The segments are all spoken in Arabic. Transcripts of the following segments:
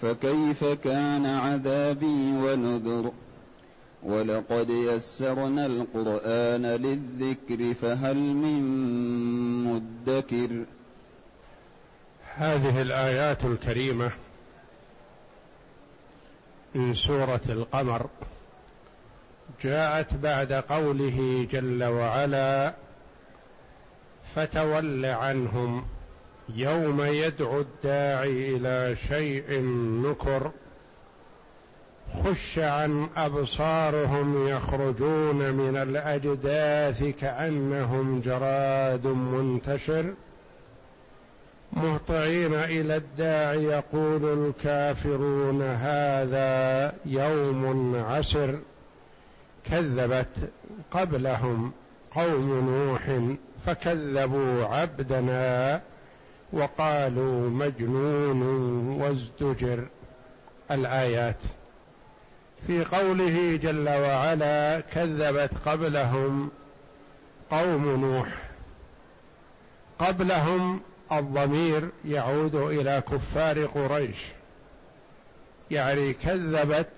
فكيف كان عذابي ونذر؟ ولقد يسرنا القرآن للذكر فهل من مدكر؟ هذه الآيات الكريمة من سورة القمر جاءت بعد قوله جل وعلا فتول عنهم يوم يدعو الداعي إلى شيء نكر خش عن أبصارهم يخرجون من الأجداث كأنهم جراد منتشر. مهطعين إلى الداعي يقول الكافرون هذا يوم عسر. كذبت قبلهم قوم نوح فكذبوا عبدنا. وقالوا مجنون وازدجر. الآيات. في قوله جل وعلا كذبت قبلهم قوم نوح. قبلهم الضمير يعود إلى كفار قريش. يعني كذبت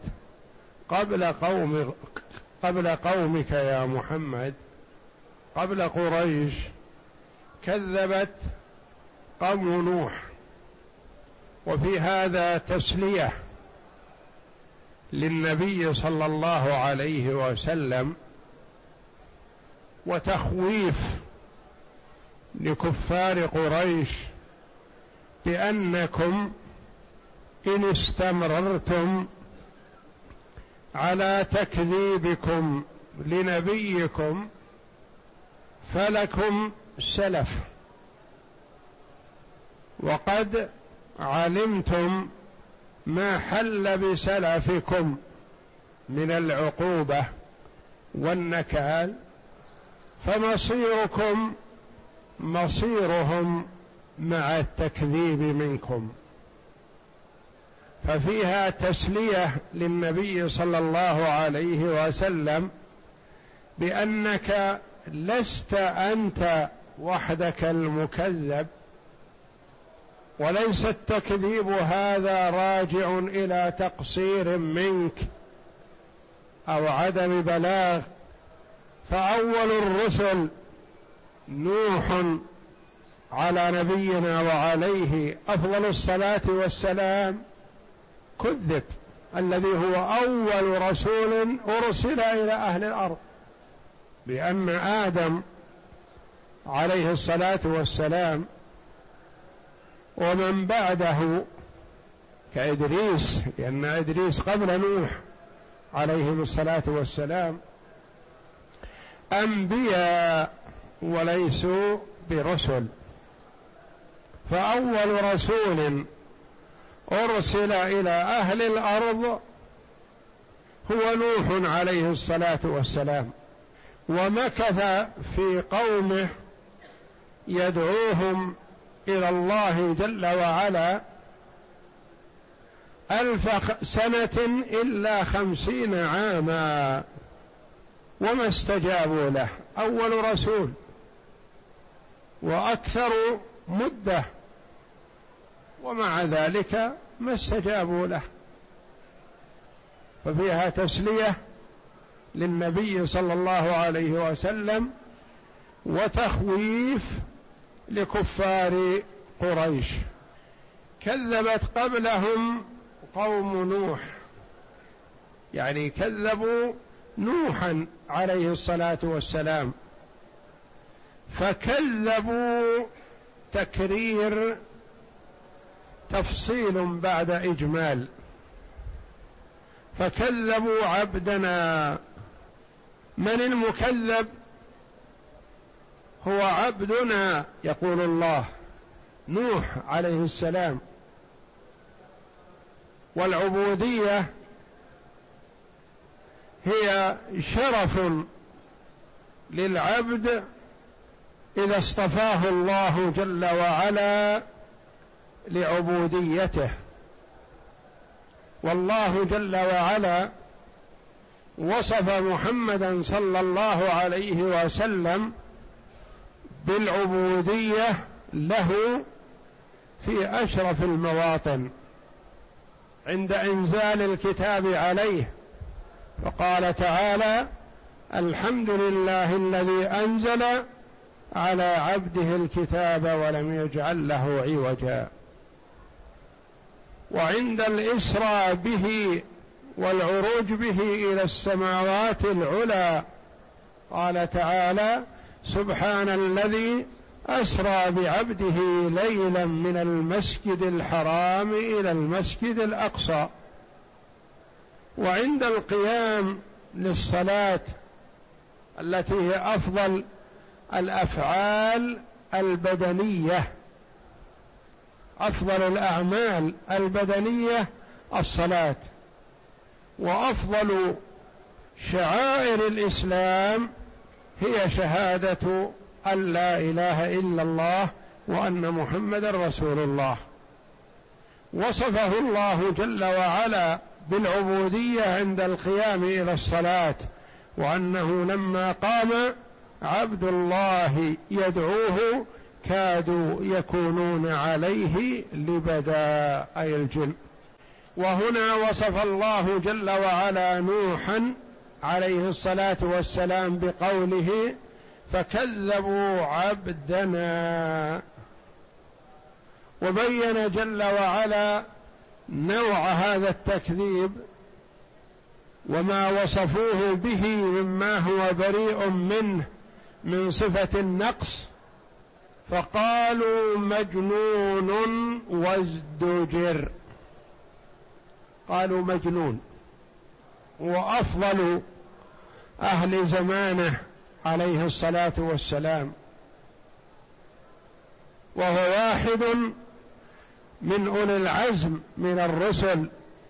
قبل قوم قبل قومك يا محمد. قبل قريش كذبت قوم نوح وفي هذا تسلية للنبي صلى الله عليه وسلم وتخويف لكفار قريش بأنكم إن استمررتم على تكذيبكم لنبيكم فلكم سلف. وقد علمتم ما حل بسلفكم من العقوبة والنكال فمصيركم مصيرهم مع التكذيب منكم. ففيها تسلية للنبي صلى الله عليه وسلم بأنك لست أنت وحدك المكذب وليس التكذيب هذا راجع إلى تقصير منك أو عدم بلاغ. فأول الرسل نوح على نبينا وعليه أفضل الصلاة والسلام. كذب الذي هو أول رسول أرسل إلى أهل الأرض. لأن آدم عليه الصلاة والسلام ومن بعده كإدريس لأن إدريس قبل نوح عليهم الصلاة والسلام أنبياء وليسوا برسل. فأول رسول أرسل إلى أهل الأرض هو نوح عليه الصلاة والسلام. ومكث في قومه يدعوهم إلى الله جل وعلا ألف سنة إلا خمسين عاما وما استجابوا له. أول رسول وأكثر مدة ومع ذلك ما استجابوا له. ففيها تسلية للنبي صلى الله عليه وسلم وتخويف لكفار قريش. كذبت قبلهم قوم نوح. يعني كذبوا نوحا عليه الصلاة والسلام. فكذبوا تكرير تفصيل بعد إجمال. فكذبوا عبدنا. من المكذب؟ هو عبدنا يقول الله نوح عليه السلام. والعبودية هي شرف للعبد إذا اصطفاه الله جل وعلا لعبوديته. والله جل وعلا وصف محمدا صلى الله عليه وسلم بالعبودية له في أشرف المواطن عند إنزال الكتاب عليه. فقال تعالى الحمد لله الذي أنزل على عبده الكتاب ولم يجعل له عوجا. وعند الاسرى به والعروج به إلى السماوات العلى قال تعالى سبحان الذي أسرى بعبده ليلا من المسجد الحرام إلى المسجد الأقصى. وعند القيام للصلاة التي هي أفضل الأفعال البدنية أفضل الأعمال البدنية الصلاة وأفضل شعائر الإسلام هي شهادة أن لا إله إلا الله وأن محمدا رسول الله. وصفه الله جل وعلا بالعبودية عند القيام إلى الصلاة وأنه لما قام عبد الله يدعوه كادوا يكونون عليه لبدا اي الجن. وهنا وصف الله جل وعلا نوحا عليه الصلاة والسلام بقوله فكذبوا عبدنا. وبين جل وعلا نوع هذا التكذيب وما وصفوه به مما هو بريء منه من صفة النقص فقالوا مجنون وازدجر. قالوا مجنون. وأفضل أهل زمانه عليه الصلاة والسلام. وهو واحد من أولي العزم من الرسل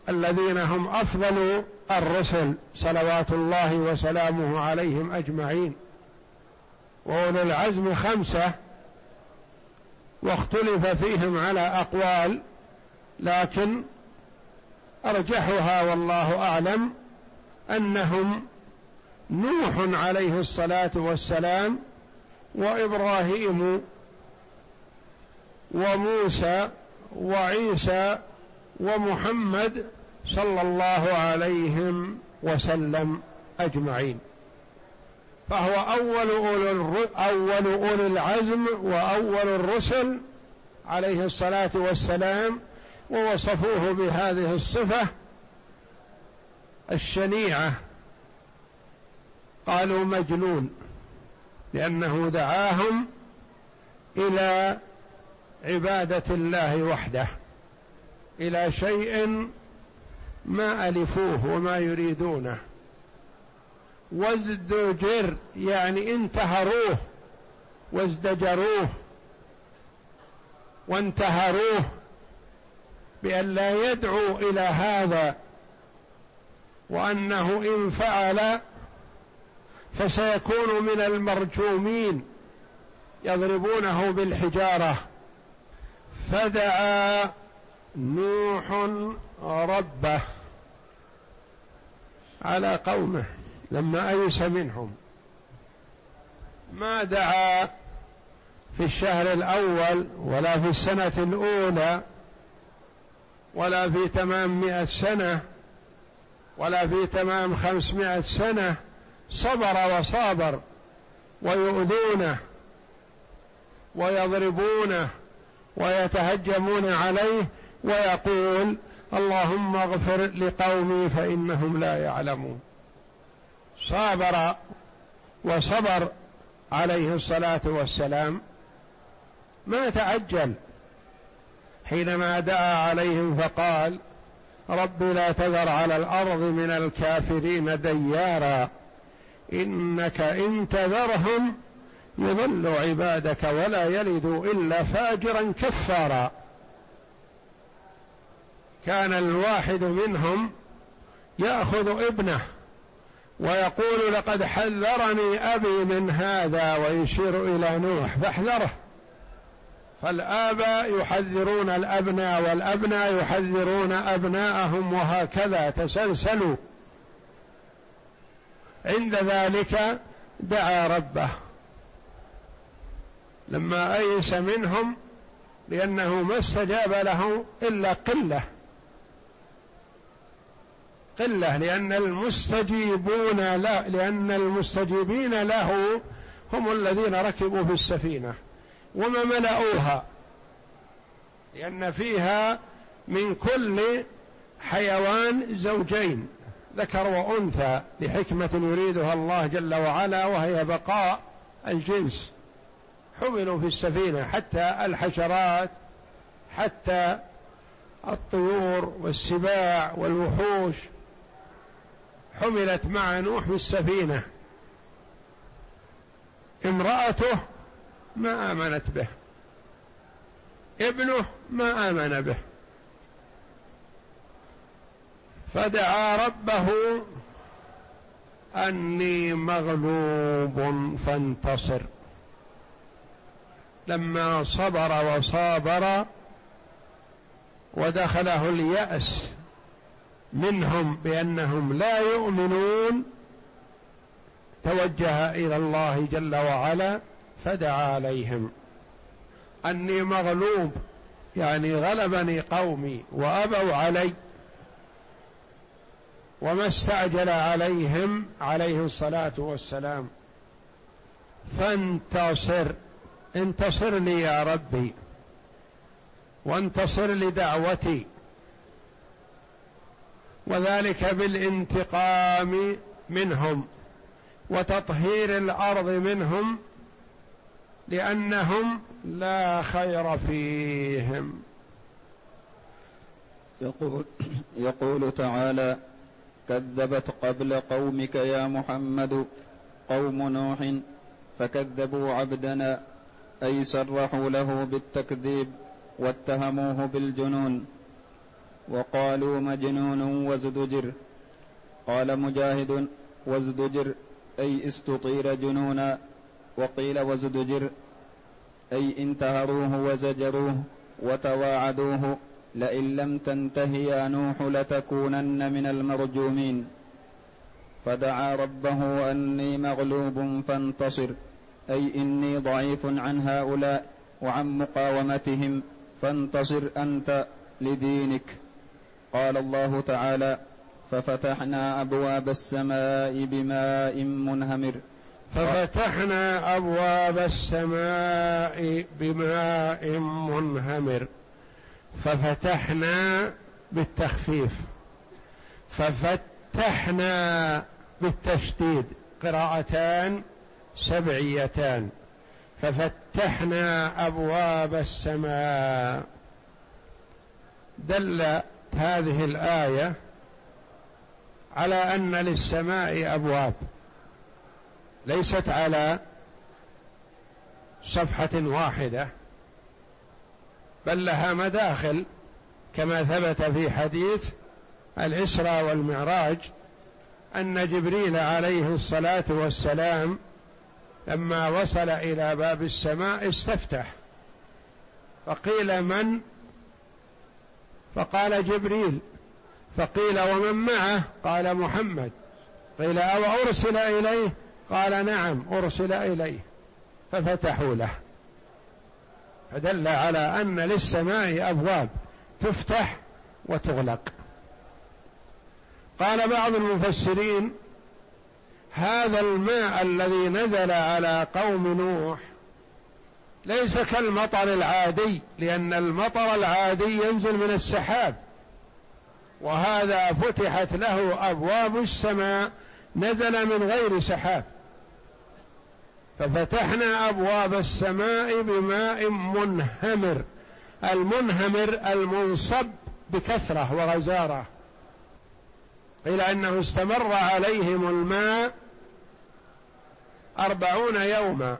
الذين هم أفضل الرسل صلوات الله وسلامه عليهم أجمعين. وأولي العزم خمسة واختلف فيهم على أقوال لكن أرجحها والله أعلم أنهم نوح عليه الصلاة والسلام وإبراهيم وموسى وعيسى ومحمد صلى الله عليهم وسلم أجمعين. فهو أول اولي أول اولي العزم وأول الرسل عليه الصلاة والسلام ووصفوه بهذه الصفة الشنيعة. قالوا مجنون لأنه دعاهم إلى عبادة الله وحده إلى شيء ما ألفوه وما يريدونه. وازدجر يعني انتهروه وازدجروه وانتهروه بأن لا يدعو إلى هذا وأنه إن فعل فسيكون من المرجومين يضربونه بالحجارة. فدعا نوح ربه على قومه لما أيس منهم. ما دعا في الشهر الأول ولا في السنة الأولى ولا في تمام مئة سنة ولا في تمام خمسمائة سنة صبر وصابر ويؤذونه ويضربونه ويتهجمون عليه ويقول اللهم اغفر لقومي فإنهم لا يعلمون. صابر وصبر عليه الصلاة والسلام ما تعجل. حينما دعا عليهم فقال رب لا تذر على الأرض من الكافرين ديارا. إنك إن تذرهم يضل عبادك ولا يلد إلا فاجرا كفارا. كان الواحد منهم يأخذ ابنه ويقول لقد حذرني أبي من هذا ويشير إلى نوح فاحذره. فالآباء يحذرون الأبناء والأبناء يحذرون أبناءهم وهكذا تسلسلوا. عند ذلك دعا ربه. لما أيس منهم لأنه ما استجاب له إلا قلة. قلة لأن المستجيبون لا لأن المستجيبين له هم الذين ركبوا في السفينة. وما ملأوها؟ لأن فيها من كل حيوان زوجين. ذكر وأنثى لحكمة يريدها الله جل وعلا وهي بقاء الجنس. حملوا في السفينة حتى الحشرات حتى الطيور والسباع والوحوش. حملت مع نوح في السفينة. امرأته ما آمنت به. ابنه ما آمن به. فدعا ربه أني مغلوب فانتصر. لما صبر وصابر ودخله اليأس منهم بأنهم لا يؤمنون توجه إلى الله جل وعلا فدعا عليهم. أني مغلوب يعني غلبني قومي وأبوا علي. وما استعجل عليهم عليه الصلاة والسلام. فانتصر انتصر لي يا ربي وانتصر لدعوتي. وذلك بالانتقام منهم وتطهير الأرض منهم لأنهم لا خير فيهم. يقول يقول تعالى كذبت قبل قومك يا محمد قوم نوح فكذبوا عبدنا أي صرحوا له بالتكذيب واتهموه بالجنون. وقالوا مجنون وازدجر. قال مجاهد وازدجر أي استطير جنونا. وقيل وازدجر أي انتهروه وزجروه وتواعدوه. لئن لم تنته يا نوح لتكونن من المرجومين. فدعا ربه أني مغلوب فانتصر. أي إني ضعيف عن هؤلاء وعن مقاومتهم. فانتصر أنت لدينك. قال الله تعالى ففتحنا أبواب السماء بماء منهمر. ففتحنا أبواب السماء بماء منهمر. ففتحنا بالتخفيف. ففتحنا بالتشديد. قراءتان سبعيتان. ففتحنا أبواب السماء. دل هذه الآية على أن للسماء أبواب. ليست على صفحة واحدة. بل لها مداخل كما ثبت في حديث الإسراء والمعراج أن جبريل عليه الصلاة والسلام لما وصل إلى باب السماء استفتح. فقيل من؟ فقال جبريل. فقيل ومن معه؟ قال محمد. قيل أو أرسل إليه؟ قال نعم أرسل إليه. ففتحوا له. فدل على أن للسماء أبواب تفتح وتغلق. قال بعض المفسرين هذا الماء الذي نزل على قوم نوح ليس كالمطر العادي لأن المطر العادي ينزل من السحاب وهذا فتحت له أبواب السماء نزل من غير سحاب. ففتحنا أبواب السماء بماء منهمر. المنهمر المنصب بكثرة وغزارة. قيل أنه استمر عليهم الماء أربعون يوما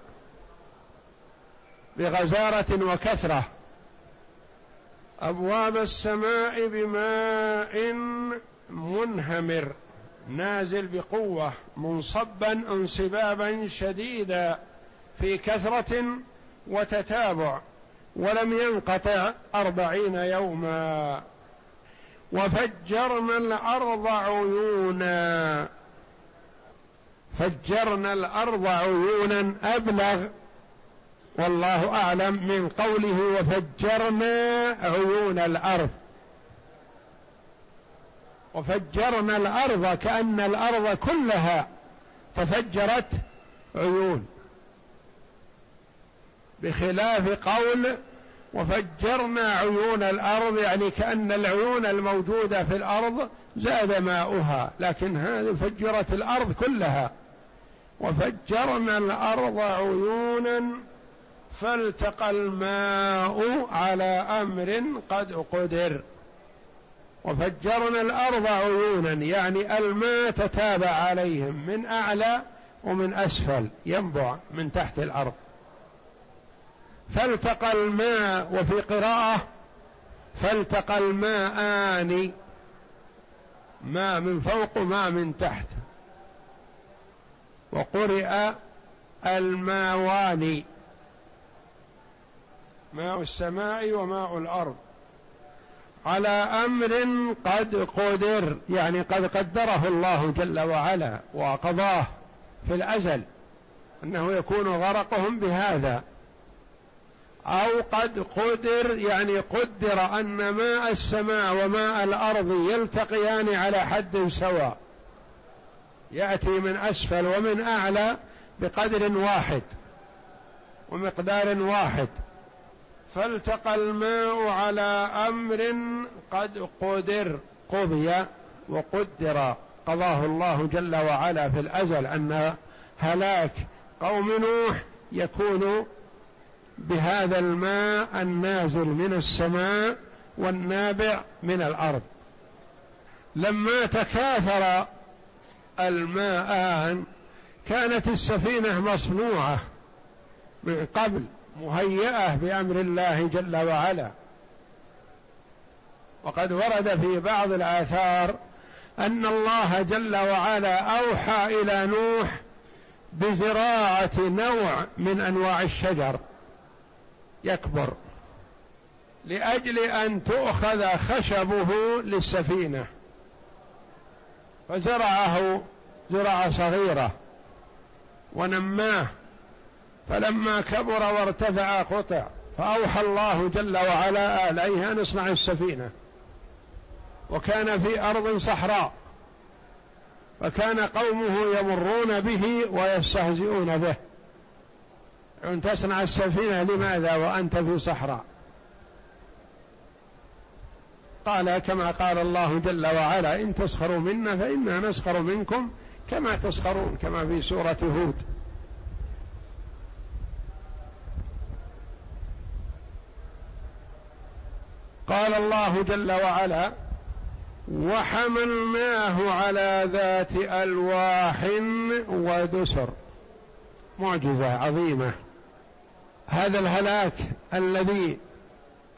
بغزارة وكثرة. أبواب السماء بماء منهمر. نازل بقوة منصبا انصبابا شديدا في كثرة وتتابع ولم ينقطع أربعين يوما. وفجرنا الأرض عيونا. فجرنا الأرض عيونا أبلغ والله أعلم من قوله وفجرنا عيون الأرض. وفجرنا الأرض كأن الأرض كلها تفجرت عيون. بخلاف قول وفجرنا عيون الأرض يعني كأن العيون الموجودة في الأرض زاد ماؤها لكن هذه فجرت الأرض كلها. وفجرنا الأرض عيونا فالتقى الماء على أمر قد قدر. وفجرنا الأرض عيونا يعني الماء تتابع عليهم من أعلى ومن أسفل ينبع من تحت الأرض. فالتقى الماء وفي قراءة فالتقى الماءان ماء من فوق وماء من تحت. وقرئ الماوان ماء السماء وماء الأرض. على أمر قد قدر يعني قد قدره الله جل وعلا وقضاه في الأزل أنه يكون غرقهم بهذا. أو قد قدر يعني قدر أن ماء السماء وماء الأرض يلتقيان على حد سواء. يأتي من أسفل ومن أعلى بقدر واحد ومقدار واحد. فالتقى الماء على أمر قد قدر قضي وقدر. قضاه الله جل وعلا في الأزل أن هلاك قوم نوح يكون بهذا الماء النازل من السماء والنابع من الأرض. لما تكاثر الماءان كانت السفينة مصنوعة من قبل مهيئة بأمر الله جل وعلا. وقد ورد في بعض الآثار أن الله جل وعلا أوحى إلى نوح بزراعة نوع من أنواع الشجر. يكبر. لأجل أن تؤخذ خشبه للسفينة. فزرعه زرعه صغيرة ونماه. فلما كبر وارتفع قطع فأوحى الله جل وعلا آليه أن اصنع السفينة. وكان في أرض صحراء فكان قومه يمرون به ويستهزئون به. أن تصنع السفينة لماذا وأنت في صحراء؟ قال كما قال الله جل وعلا إن تسخروا منا فإنا نسخر منكم كما تسخرون كما في سورة هود. قال الله جل وعلا وحملناه على ذات ألواح ودسر. معجزة عظيمة. هذا الهلاك الذي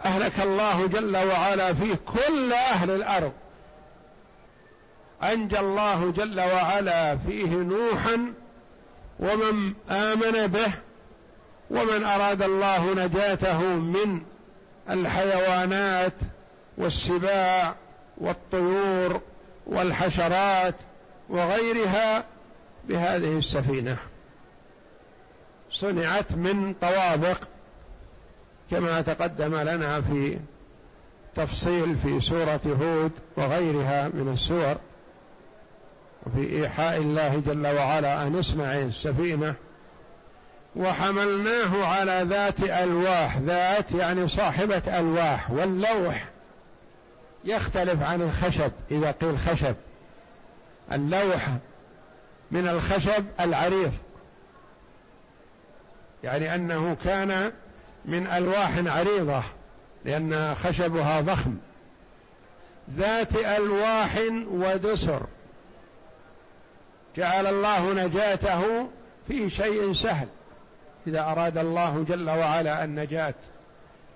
أهلك الله جل وعلا فيه كل أهل الأرض. أنجى الله جل وعلا فيه نوحا ومن آمن به ومن أراد الله نجاته من الحيوانات والسباع والطيور والحشرات وغيرها بهذه السفينة. صنعت من طوابق كما تقدم لنا في تفصيل في سورة هود وغيرها من السور وفي إيحاء الله جل وعلا أن اصنع السفينة وحملناه على ذات ألواح ذات يعني صاحبة ألواح واللوح يختلف عن الخشب إذا قيل خشب. اللوح من الخشب العريض. يعني أنه كان من ألواح عريضة لأن خشبها ضخم. ذات ألواح ودسر. جعل الله نجاته في شيء سهل. إذا أراد الله جل وعلا النجاة.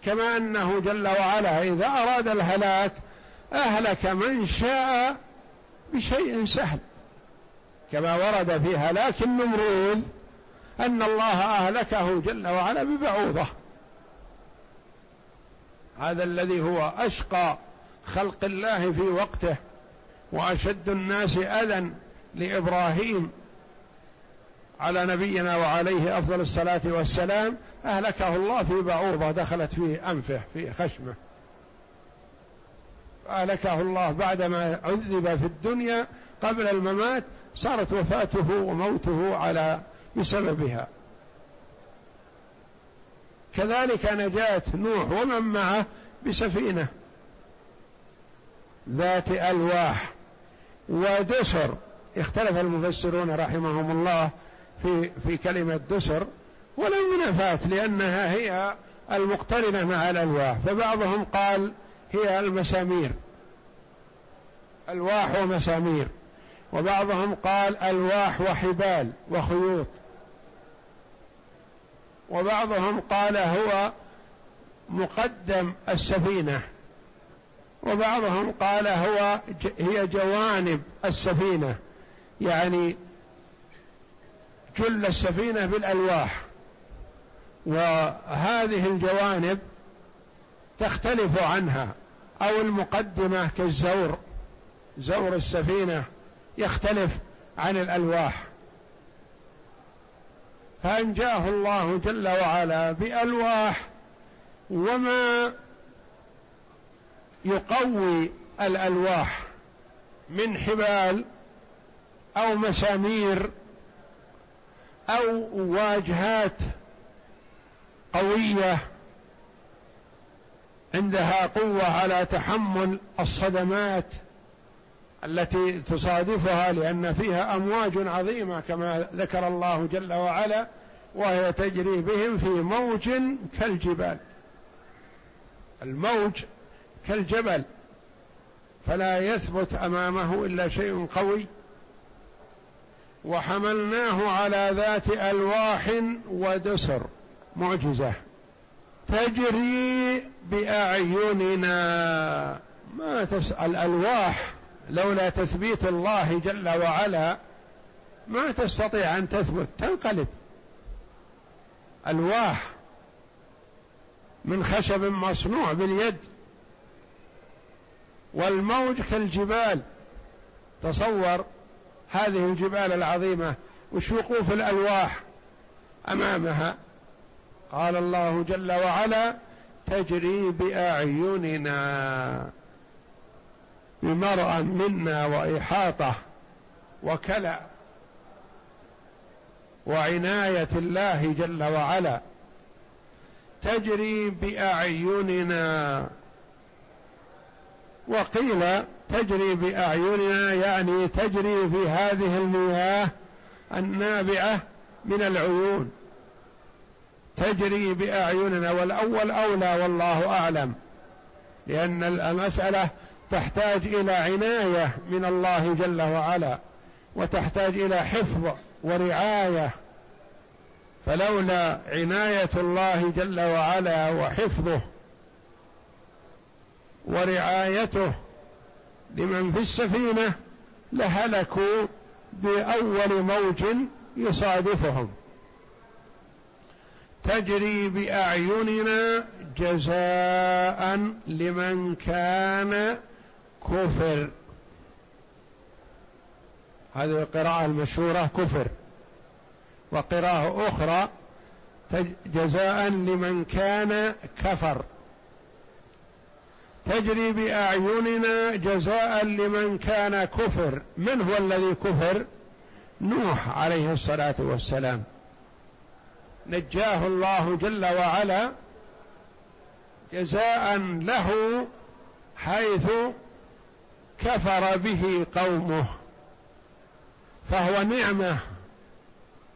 كما أنه جل وعلا إذا أراد الهلاك أهلك من شاء بشيء سهل. كما ورد في هلاك النمرود أن الله أهلكه جل وعلا ببعوضة. هذا الذي هو أشقى خلق الله في وقته وأشد الناس أذى لإبراهيم على نبينا وعليه أفضل الصلاة والسلام أهلكه الله في بعوضة دخلت في أنفه في خشمه. أهلكه الله بعدما عذب في الدنيا قبل الممات صارت وفاته وموته على بسببها. كذلك نجاة نوح ومن معه بسفينة ذات ألواح ودسر. اختلف المفسرون رحمهم الله في في كلمة دسر ولو منافاة لأنها هي المقترنة مع الألواح فبعضهم قال هي المسامير ألواح ومسامير وبعضهم قال ألواح وحبال وخيوط وبعضهم قال هو مقدم السفينة وبعضهم قال هو هي جوانب السفينة يعني جل السفينة بالألواح. وهذه الجوانب تختلف عنها أو المقدمة كالزور. زور السفينة يختلف عن الألواح. فأنجاه الله جل وعلا بألواح وما يقوي الألواح من حبال أو مسامير أو واجهات قوية عندها قوة على تحمل الصدمات التي تصادفها لأن فيها أمواج عظيمة كما ذكر الله جل وعلا وهي تجري بهم في موج كالجبال. الموج كالجبل فلا يثبت أمامه إلا شيء قوي. وحملناه على ذات ألواح ودسر معجزة. تجري بأعيننا. ما تسال الألواح لولا تثبيت الله جل وعلا ما تستطيع أن تثبت تنقلب. ألواح من خشب مصنوع باليد. والموج كالجبال. تصور هذه الجبال العظيمة وش وقوف الألواح أمامها. قال الله جل وعلا تجري بأعيننا بمرأى منا وإحاطة وكلا وعناية الله جل وعلا. تجري بأعيننا. وقيل تجري بأعيننا يعني تجري في هذه المياه النابعة من العيون. تجري بأعيننا والأول أولى والله أعلم لأن المسألة تحتاج إلى عناية من الله جل وعلا وتحتاج إلى حفظ ورعاية. فلولا عناية الله جل وعلا وحفظه ورعايته لمن في السفينة لهلكوا بأول موج يصادفهم. تجري بأعيننا جزاء لمن كان كفر. هذه القراءة المشهورة كفر. وقراءة أخرى جزاء لمن كان كفر. تجري بأعيننا جزاء لمن كان كفر. من هو الذي كفر؟ نوح عليه الصلاة والسلام. نجاه الله جل وعلا جزاء له حيث كفر به قومه. فهو نعمة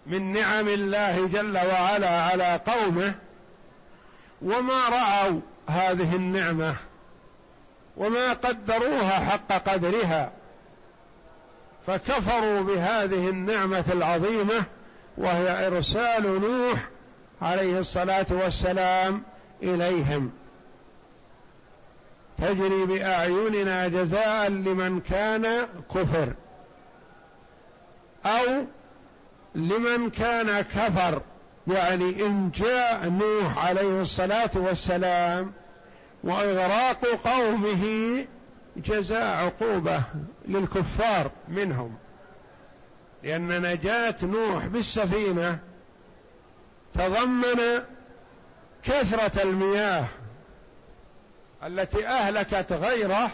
من نعم الله جل وعلا على قومه. وما رأوا هذه النعمة وما قدروها حق قدرها فكفروا بهذه النعمة العظيمة وهي إرسال نوح عليه الصلاة والسلام إليهم. تجري بأعيننا جزاء لمن كان كفر أو لمن كان كفر يعني إن جاء نوح عليه الصلاة والسلام وإغراق قومه جزاء عقوبة للكفار منهم. لأن نجاة نوح بالسفينة تضمن كثرة المياه التي أهلكت غيره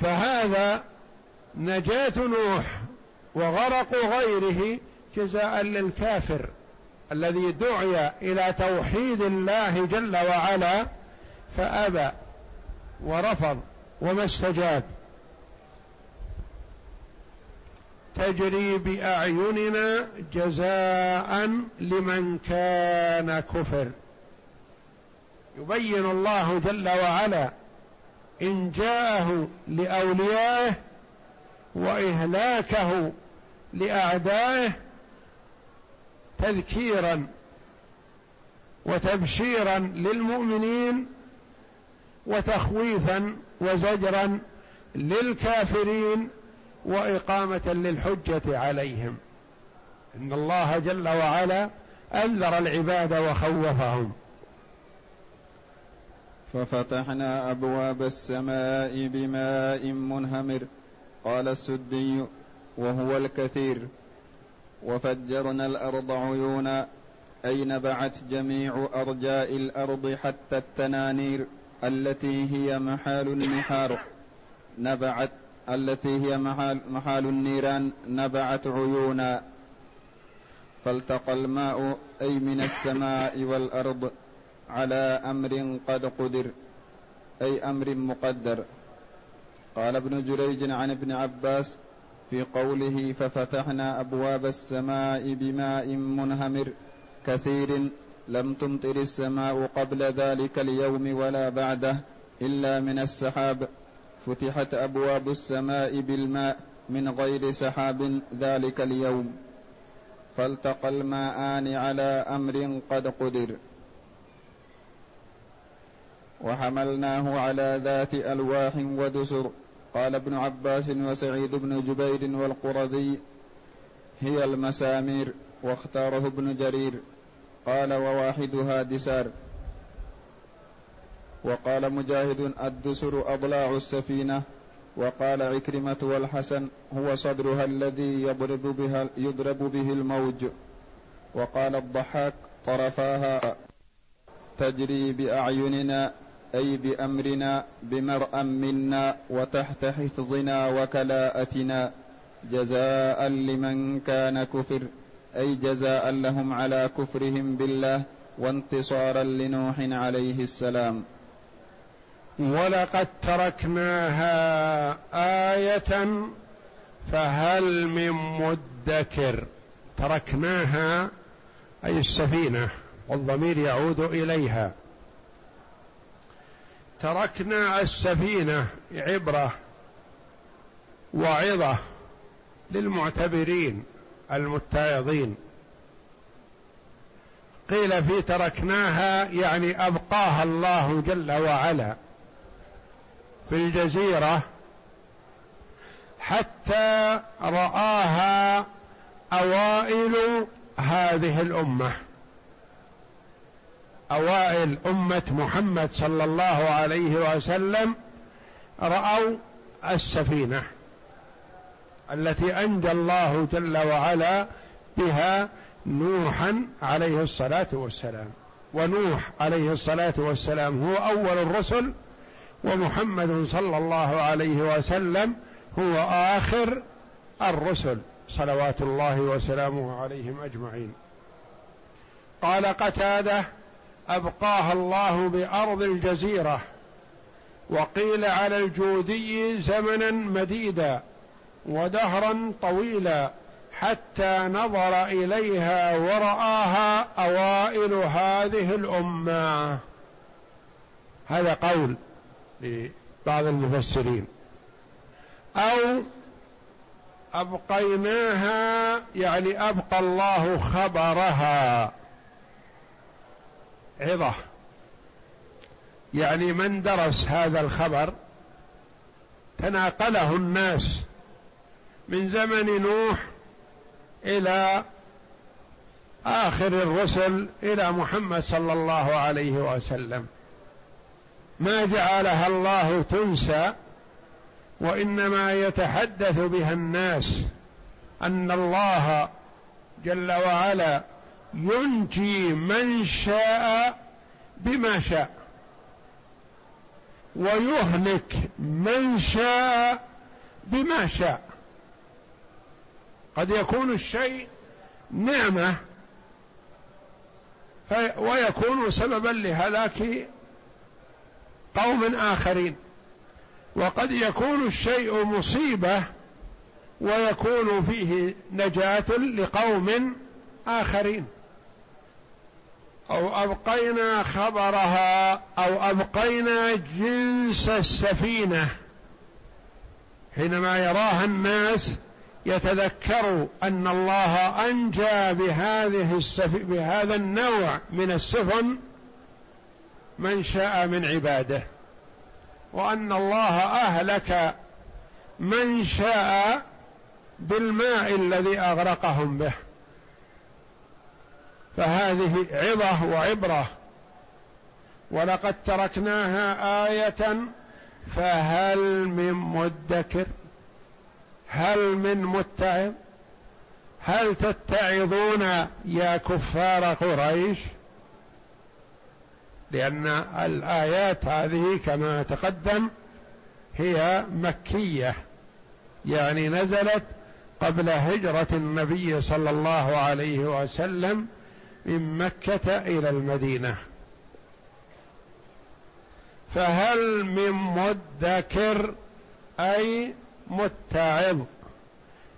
فهذا نجاة نوح وغرق غيره جزاء للكافر الذي دعي إلى توحيد الله جل وعلا فأبى ورفض وما استجاب. تجري بأعيننا جزاء لمن كان كفر. يبين الله جل وعلا إن جاءه لأوليائه وإهلاكه لأعدائه تذكيرا وتبشيرا للمؤمنين وتخويفا وزجرا للكافرين وإقامة للحجة عليهم. إن الله جل وعلا أنذر العباد وخوفهم. ففتحنا أبواب السماء بماء منهمر قال السدي وهو الكثير. وفجرنا الأرض عيونا أي نبعت جميع أرجاء الأرض حتى التنانير. التي هي محال النحار نبعت التي هي محال, محال النيران نبعت عيونا. فالتقى الماء أي من السماء والأرض على أمر قد قدر أي أمر مقدر. قال ابن جريج عن ابن عباس في قوله ففتحنا أبواب السماء بماء منهمر كثير لم تمطر السماء قبل ذلك اليوم ولا بعده إلا من السحاب. فتحت أبواب السماء بالماء من غير سحاب ذلك اليوم. فالتقى الماءان على أمر قد قدر. وحملناه على ذات ألواح ودسر. قال ابن عباس وسعيد بن جبير والقرظي هي المسامير. واختاره ابن جرير. قال وواحدها دسار وقال مجاهد الدسر أضلاع السفينة. وقال عكرمة والحسن هو صدرها الذي يضرب بها يضرب به الموج. وقال الضحاك طرفاها تجري بأعيننا أي بأمرنا بمرأ منا وتحت حفظنا وكلاءتنا. جزاء لمن كان كفر. أي جزاء لهم على كفرهم بالله وانتصارا لنوح عليه السلام. ولقد تركناها آية فهل من مدكر. تركناها أي السفينة والضمير يعود إليها. تركنا السفينة عبرة وعظة للمعتبرين. المتعظين قيل في تركناها يعني أبقاها الله جل وعلا في الجزيرة حتى رآها أوائل هذه الأمة. أوائل أمة محمد صلى الله عليه وسلم رأوا السفينة. التي أنجى الله جل وعلا بها نوحا عليه الصلاة والسلام. ونوح عليه الصلاة والسلام هو أول الرسل ومحمد صلى الله عليه وسلم هو آخر الرسل صلوات الله وسلامه عليهم أجمعين. قال قتادة أبقاها الله بأرض الجزيرة وقيل على الجودي زمنا مديدا. ودهرا طويلا حتى نظر إليها ورآها أوائل هذه الأمة. هذا قول لبعض المفسرين. أو أبقيناها يعني أبقى الله خبرها. عظة. يعني من درس هذا الخبر؟ تناقله الناس. من زمن نوح إلى آخر الرسل إلى محمد صلى الله عليه وسلم. ما جعلها الله تنسى وإنما يتحدث بها الناس أن الله جل وعلا ينجي من شاء بما شاء ويهلك من شاء بما شاء. قد يكون الشيء نعمة ويكون سببا لهلاك قوم آخرين. وقد يكون الشيء مصيبة ويكون فيه نجاة لقوم آخرين. أو أبقينا خبرها أو أبقينا جنس السفينة. حينما يراها الناس يتذكروا أن الله أنجى بهذه السف... بهذا النوع من السفن من شاء من عباده وأن الله أهلك من شاء بالماء الذي أغرقهم به. فهذه عظة وعبرة. ولقد تركناها آية فهل من مدكر؟ هل من متعظ هل تتعظون يا كفار قريش؟ لأن الآيات هذه كما تقدم هي مكية يعني نزلت قبل هجرة النبي صلى الله عليه وسلم من مكة إلى المدينة. فهل من مدكر أي متعظ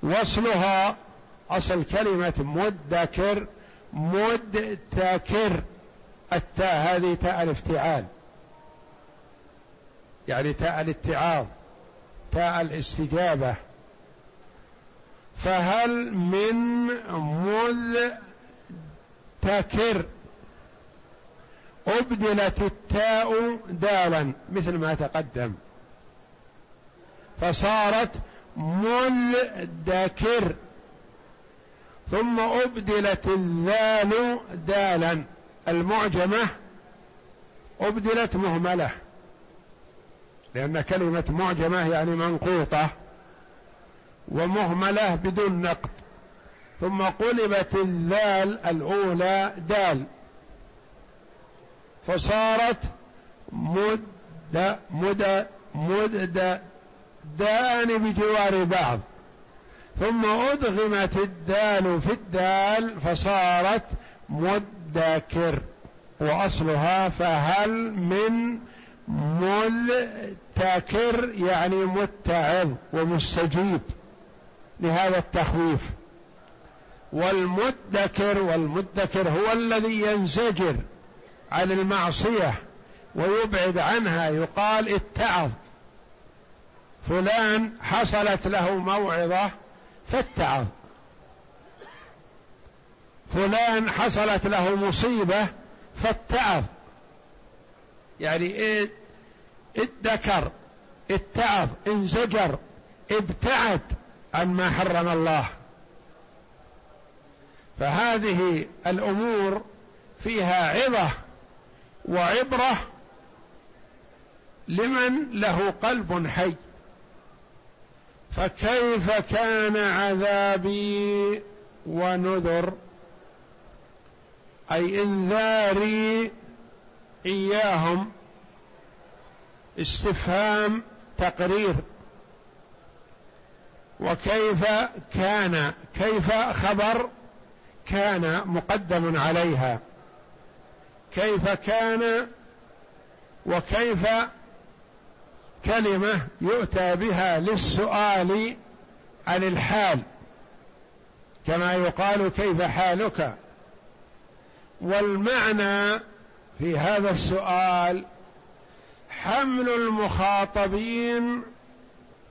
وصلها أصل كلمة مدكر مدتكر. التاء هذه تاء الافتعال. يعني تاء الاتعاظ تاء الاستجابة. فهل من مذ تكر أبدلت التاء دالا مثل ما تقدم. فصارت ملدكر ثم أبدلت الذال دالا. المعجمة أبدلت مهملة. لأن كلمة معجمة يعني منقوطة ومهملة بدون نقد ثم قلبت الذال الأولى دال. فصارت مد مد مد دان بجوار بعض. ثم أدغمت الدال في الدال فصارت مدكر. وأصلها فهل من ملتكر يعني متعظ ومستجيب لهذا التخويف. والمدكر والمدكر هو الذي ينزجر عن المعصية ويبعد عنها يقال اتعظ. فلان حصلت له موعظة فاتعظ فلان حصلت له مصيبة فاتعظ يعني إيه؟ ادكر اتعظ انزجر ابتعد عن ما حرم الله. فهذه الأمور فيها عظه وعبرة لمن له قلب حي. فكيف كان عذابي ونذر؟ أي إنذاري إياهم. استفهام تقرير. وكيف كان كيف خبر كان مقدم عليها؟ كيف كان وكيف كلمة يؤتى بها للسؤال عن الحال كما يقال كيف حالك؟ والمعنى في هذا السؤال حمل المخاطبين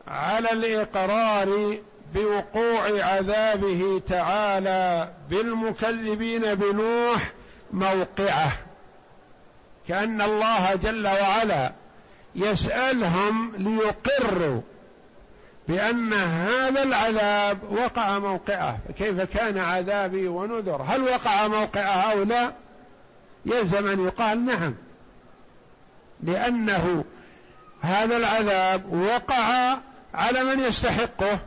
على الإقرار بوقوع عذابه تعالى بالمكذبين بنوح موقعة كأن الله جل وعلا يسألهم ليقروا بأن هذا العذاب وقع موقعه فكيف كان عذابي ونذر؟ هل وقع موقعه أو لا يلزم أن يقال نعم لأنه هذا العذاب وقع على من يستحقه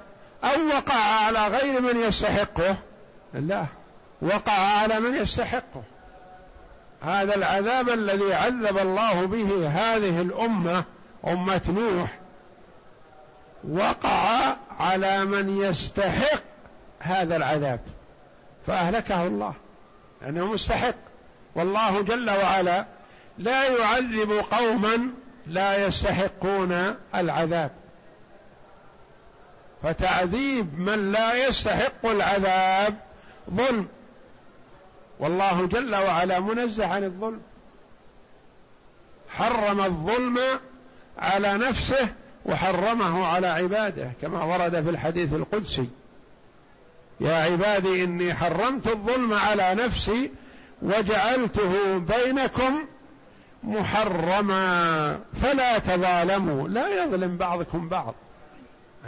أو وقع على غير من يستحقه. لا وقع على من يستحقه. هذا العذاب الذي عذب الله به هذه الأمة أمة نوح وقع على من يستحق هذا العذاب فأهلكه الله لأنه مستحق. والله جل وعلا لا يعذب قوما لا يستحقون العذاب. فتعذيب من لا يستحق العذاب ظلم. والله جل وعلا منزه عن الظلم. حرم الظلم على نفسه وحرمه على عباده كما ورد في الحديث القدسي. يا عبادي إني حرمت الظلم على نفسي وجعلته بينكم محرما. فلا تظالموا. لا يظلم بعضكم بعض.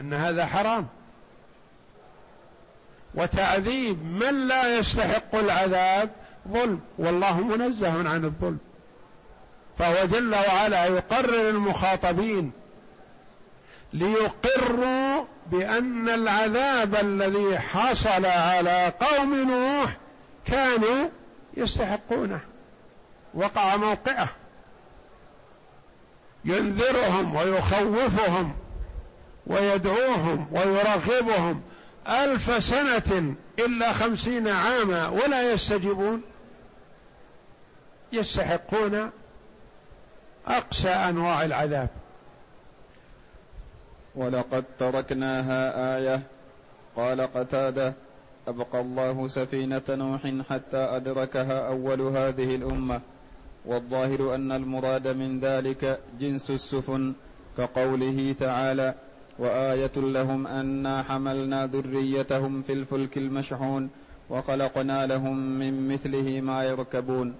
أن هذا حرام. وتعذيب من لا يستحق العذاب ظلم. والله منزه عن الظلم. فهو جل وعلا يقرر المخاطبين ليقروا بأن العذاب الذي حصل على قوم نوح كانوا يستحقونه. وقع موقعه. ينذرهم ويخوفهم ويدعوهم ويرغبهم ألف سنة إلا خمسين عاما ولا يستجيبون. يستحقون أقسى أنواع العذاب. ولقد تركناها آية. قال قتادة أبقى الله سفينة نوح حتى أدركها أول هذه الأمة. والظاهر أن المراد من ذلك جنس السفن كقوله تعالى وآية لهم أنا حملنا ذريتهم في الفلك المشحون وخلقنا لهم من مثله ما يركبون.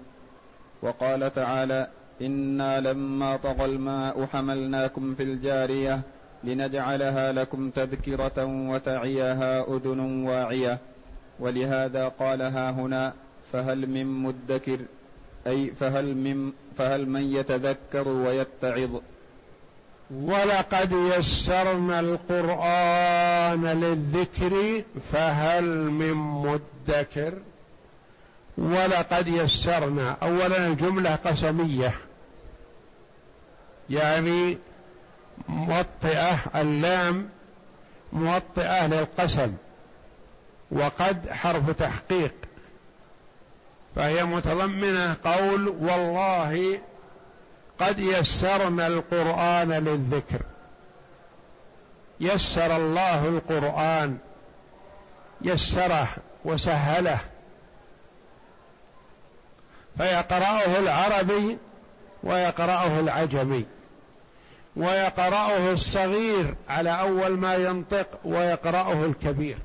وقال تعالى إنا لما طغى الماء حملناكم في الجارية لنجعلها لكم تذكرة وتعيها أذن واعية. ولهذا قالها هنا فهل من مدكر؟ أي فهل من فهل من يتذكر ويتعظ؟ ولقد يسرنا القرآن للذكر فهل من مدكر؟ ولقد يسرنا أولا الجملة قسمية. يعني موطئة اللام موطئة للقسم وقد حرف تحقيق. فهي متضمنة قول والله قد يسرنا القرآن للذكر. يسر الله القرآن. يسره وسهله. فيقرأه العربي ويقرأه العجمي. ويقرأه الصغير على أول ما ينطق ويقرأه الكبير.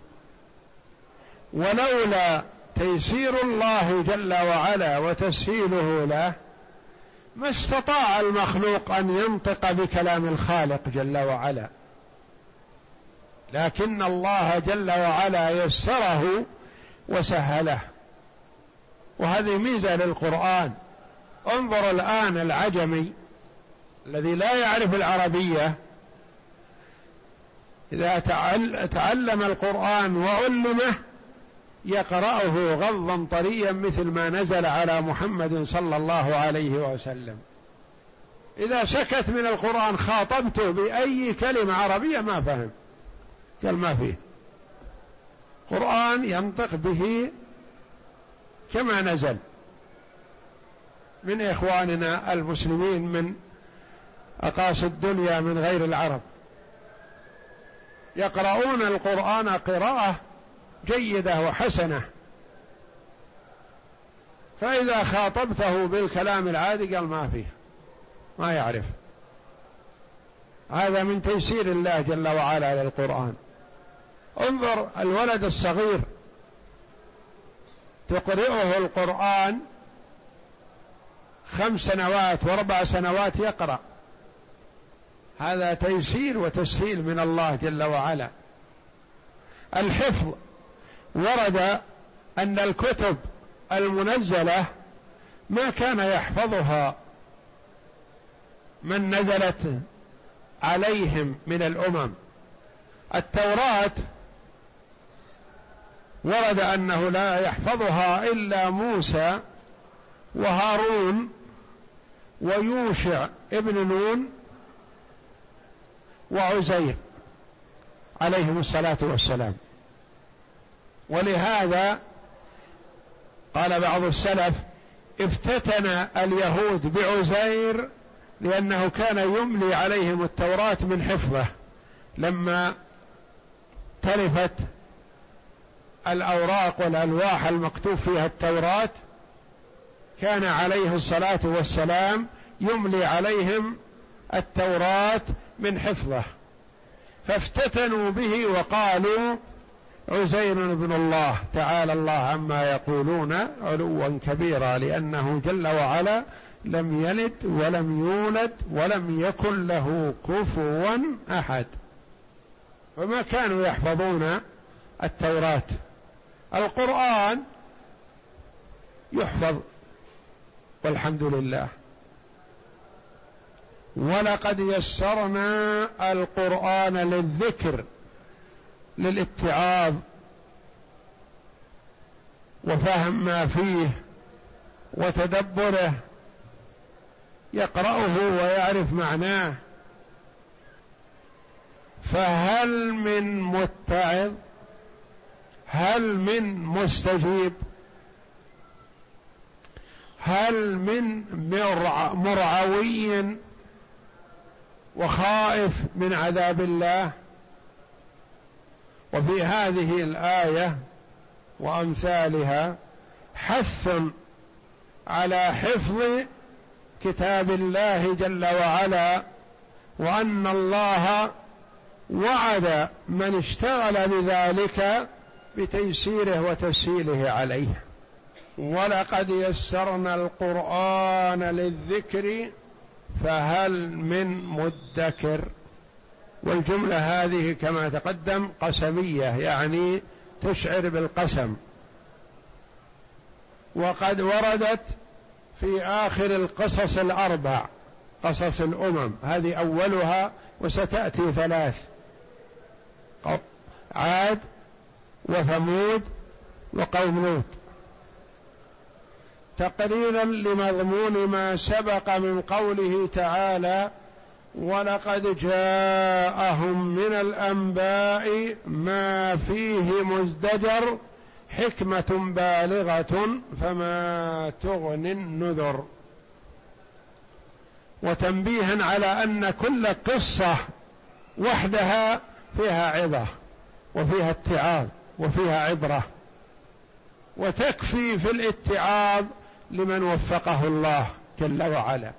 ولولا تيسير الله جل وعلا وتسهيله له ما استطاع المخلوق أن ينطق بكلام الخالق جل وعلا. لكن الله جل وعلا يسره وسهله. وهذه ميزة للقرآن. انظر الآن العجمي الذي لا يعرف العربية. إذا تعلم القرآن وعلمه يقرأه غضا طريا مثل ما نزل على محمد صلى الله عليه وسلم. إذا سكت من القرآن خاطبته بأي كلمة عربية ما فهم. قال ما فيه. قرآن ينطق به كما نزل. من إخواننا المسلمين من أقاصي الدنيا من غير العرب. يقرؤون القرآن قراءة جيدة وحسنة. فإذا خاطبته بالكلام العادي قال ما فيه ما يعرف. هذا من تيسير الله جل وعلا للقرآن انظر الولد الصغير تقرئه القرآن خمس سنوات واربع سنوات يقرأ. هذا تيسير وتسهيل من الله جل وعلا. الحفظ ورد أن الكتب المنزلة ما كان يحفظها من نزلت عليهم من الأمم. التوراة ورد أنه لا يحفظها إلا موسى وهارون ويوشع ابن نون وعزير عليهم الصلاة والسلام. ولهذا قال بعض السلف افتتن اليهود بعزير لأنه كان يملي عليهم التوراة من حفظه لما تلفت الأوراق والألواح المكتوب فيها التوراة كان عليه الصلاة والسلام يملي عليهم التوراة من حفظه. فافتتنوا به وقالوا عزير بن الله تعالى الله عما يقولون علوا كبيرا لأنه جل وعلا لم يلد ولم يولد ولم يكن له كفوا أحد. فما كانوا يحفظون التوراة؟ القرآن يحفظ والحمد لله. ولقد يسرنا القرآن للذكر. للاتعاظ وفهم ما فيه وتدبره يقرأه ويعرف معناه. فهل من متعظ؟ هل من مستجيب؟ هل من مرعوي وخائف من عذاب الله؟ وفي هذه الآية وأمثالها حث على حفظ كتاب الله جل وعلا وأن الله وعد من اشتغل بذلك بتيسيره وتسهيله عليه. ولقد يسرنا القرآن للذكر فهل من مدكر؟ والجملة هذه كما تقدم قسمية يعني تشعر بالقسم. وقد وردت في آخر القصص الأربع قصص الأمم. هذه أولها وستأتي ثلاث. عاد وثمود وقوم لوط. تقريرا لمضمون ما سبق من قوله تعالى ولقد جاءهم من الأنباء ما فيه مزدجر حكمة بالغة فما تغني النذر. وتنبيها على أن كل قصة وحدها فيها عظة وفيها اتعاظ وفيها عبرة. وتكفي في الاتعاظ لمن وفقه الله جل وعلا.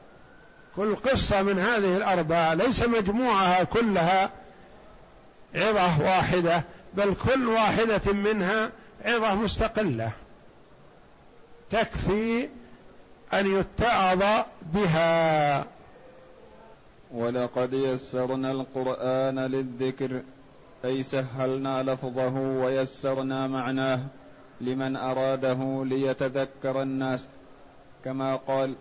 كل قصة من هذه الأربعة ليس مجموعها كلها عظة واحدة بل كل واحدة منها عظة مستقلة. تكفي أن يتعظ بها. ولقد يسرنا القرآن للذكر أي سهلنا لفظه ويسرنا معناه لمن أراده ليتذكر الناس. كما قال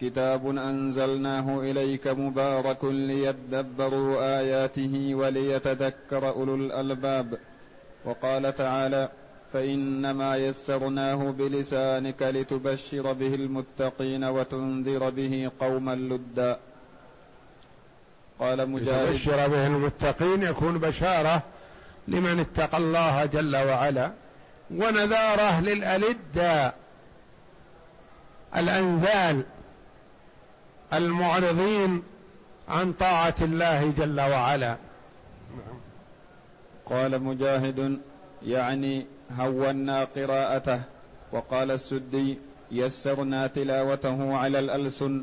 كتاب أنزلناه إليك مبارك ليدبروا آياته وليتذكر أولو الألباب. وقال تعالى فإنما يسرناه بلسانك لتبشر به المتقين وتنذر به قوما لدا. قال مجاهد لتبشر به المتقين يكون بشارة لمن اتقى الله جل وعلا ونذاره للألدة. الأنذال المعرضين عن طاعة الله جل وعلا. قال مجاهد يعني هونا قراءته وقال السدي يسرنا تلاوته على الألسن.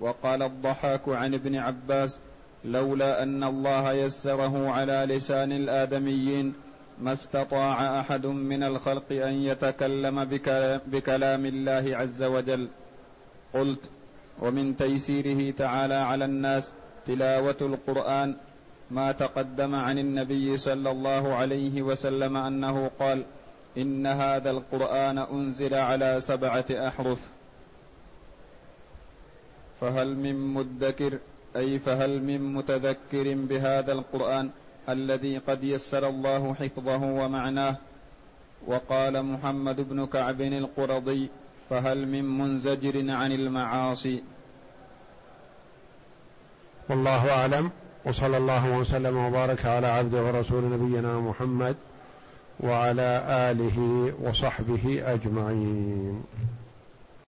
وقال الضحاك عن ابن عباس لولا أن الله يسره على لسان الآدميين ما استطاع أحد من الخلق أن يتكلم بكلام الله عز وجل. قلت ومن تيسيره تعالى على الناس تلاوة القرآن ما تقدم عن النبي صلى الله عليه وسلم أنه قال إن هذا القرآن أنزل على سبعة أحرف. فهل من مدكر أي فهل من متذكر بهذا القرآن الذي قد يسر الله حفظه ومعناه؟ وقال محمد بن كعب القرضي فهل من منزجر عن المعاصي؟ والله أعلم. وصلى الله وسلم وبارك على عبده ورسول نبينا محمد وعلى آله وصحبه أجمعين.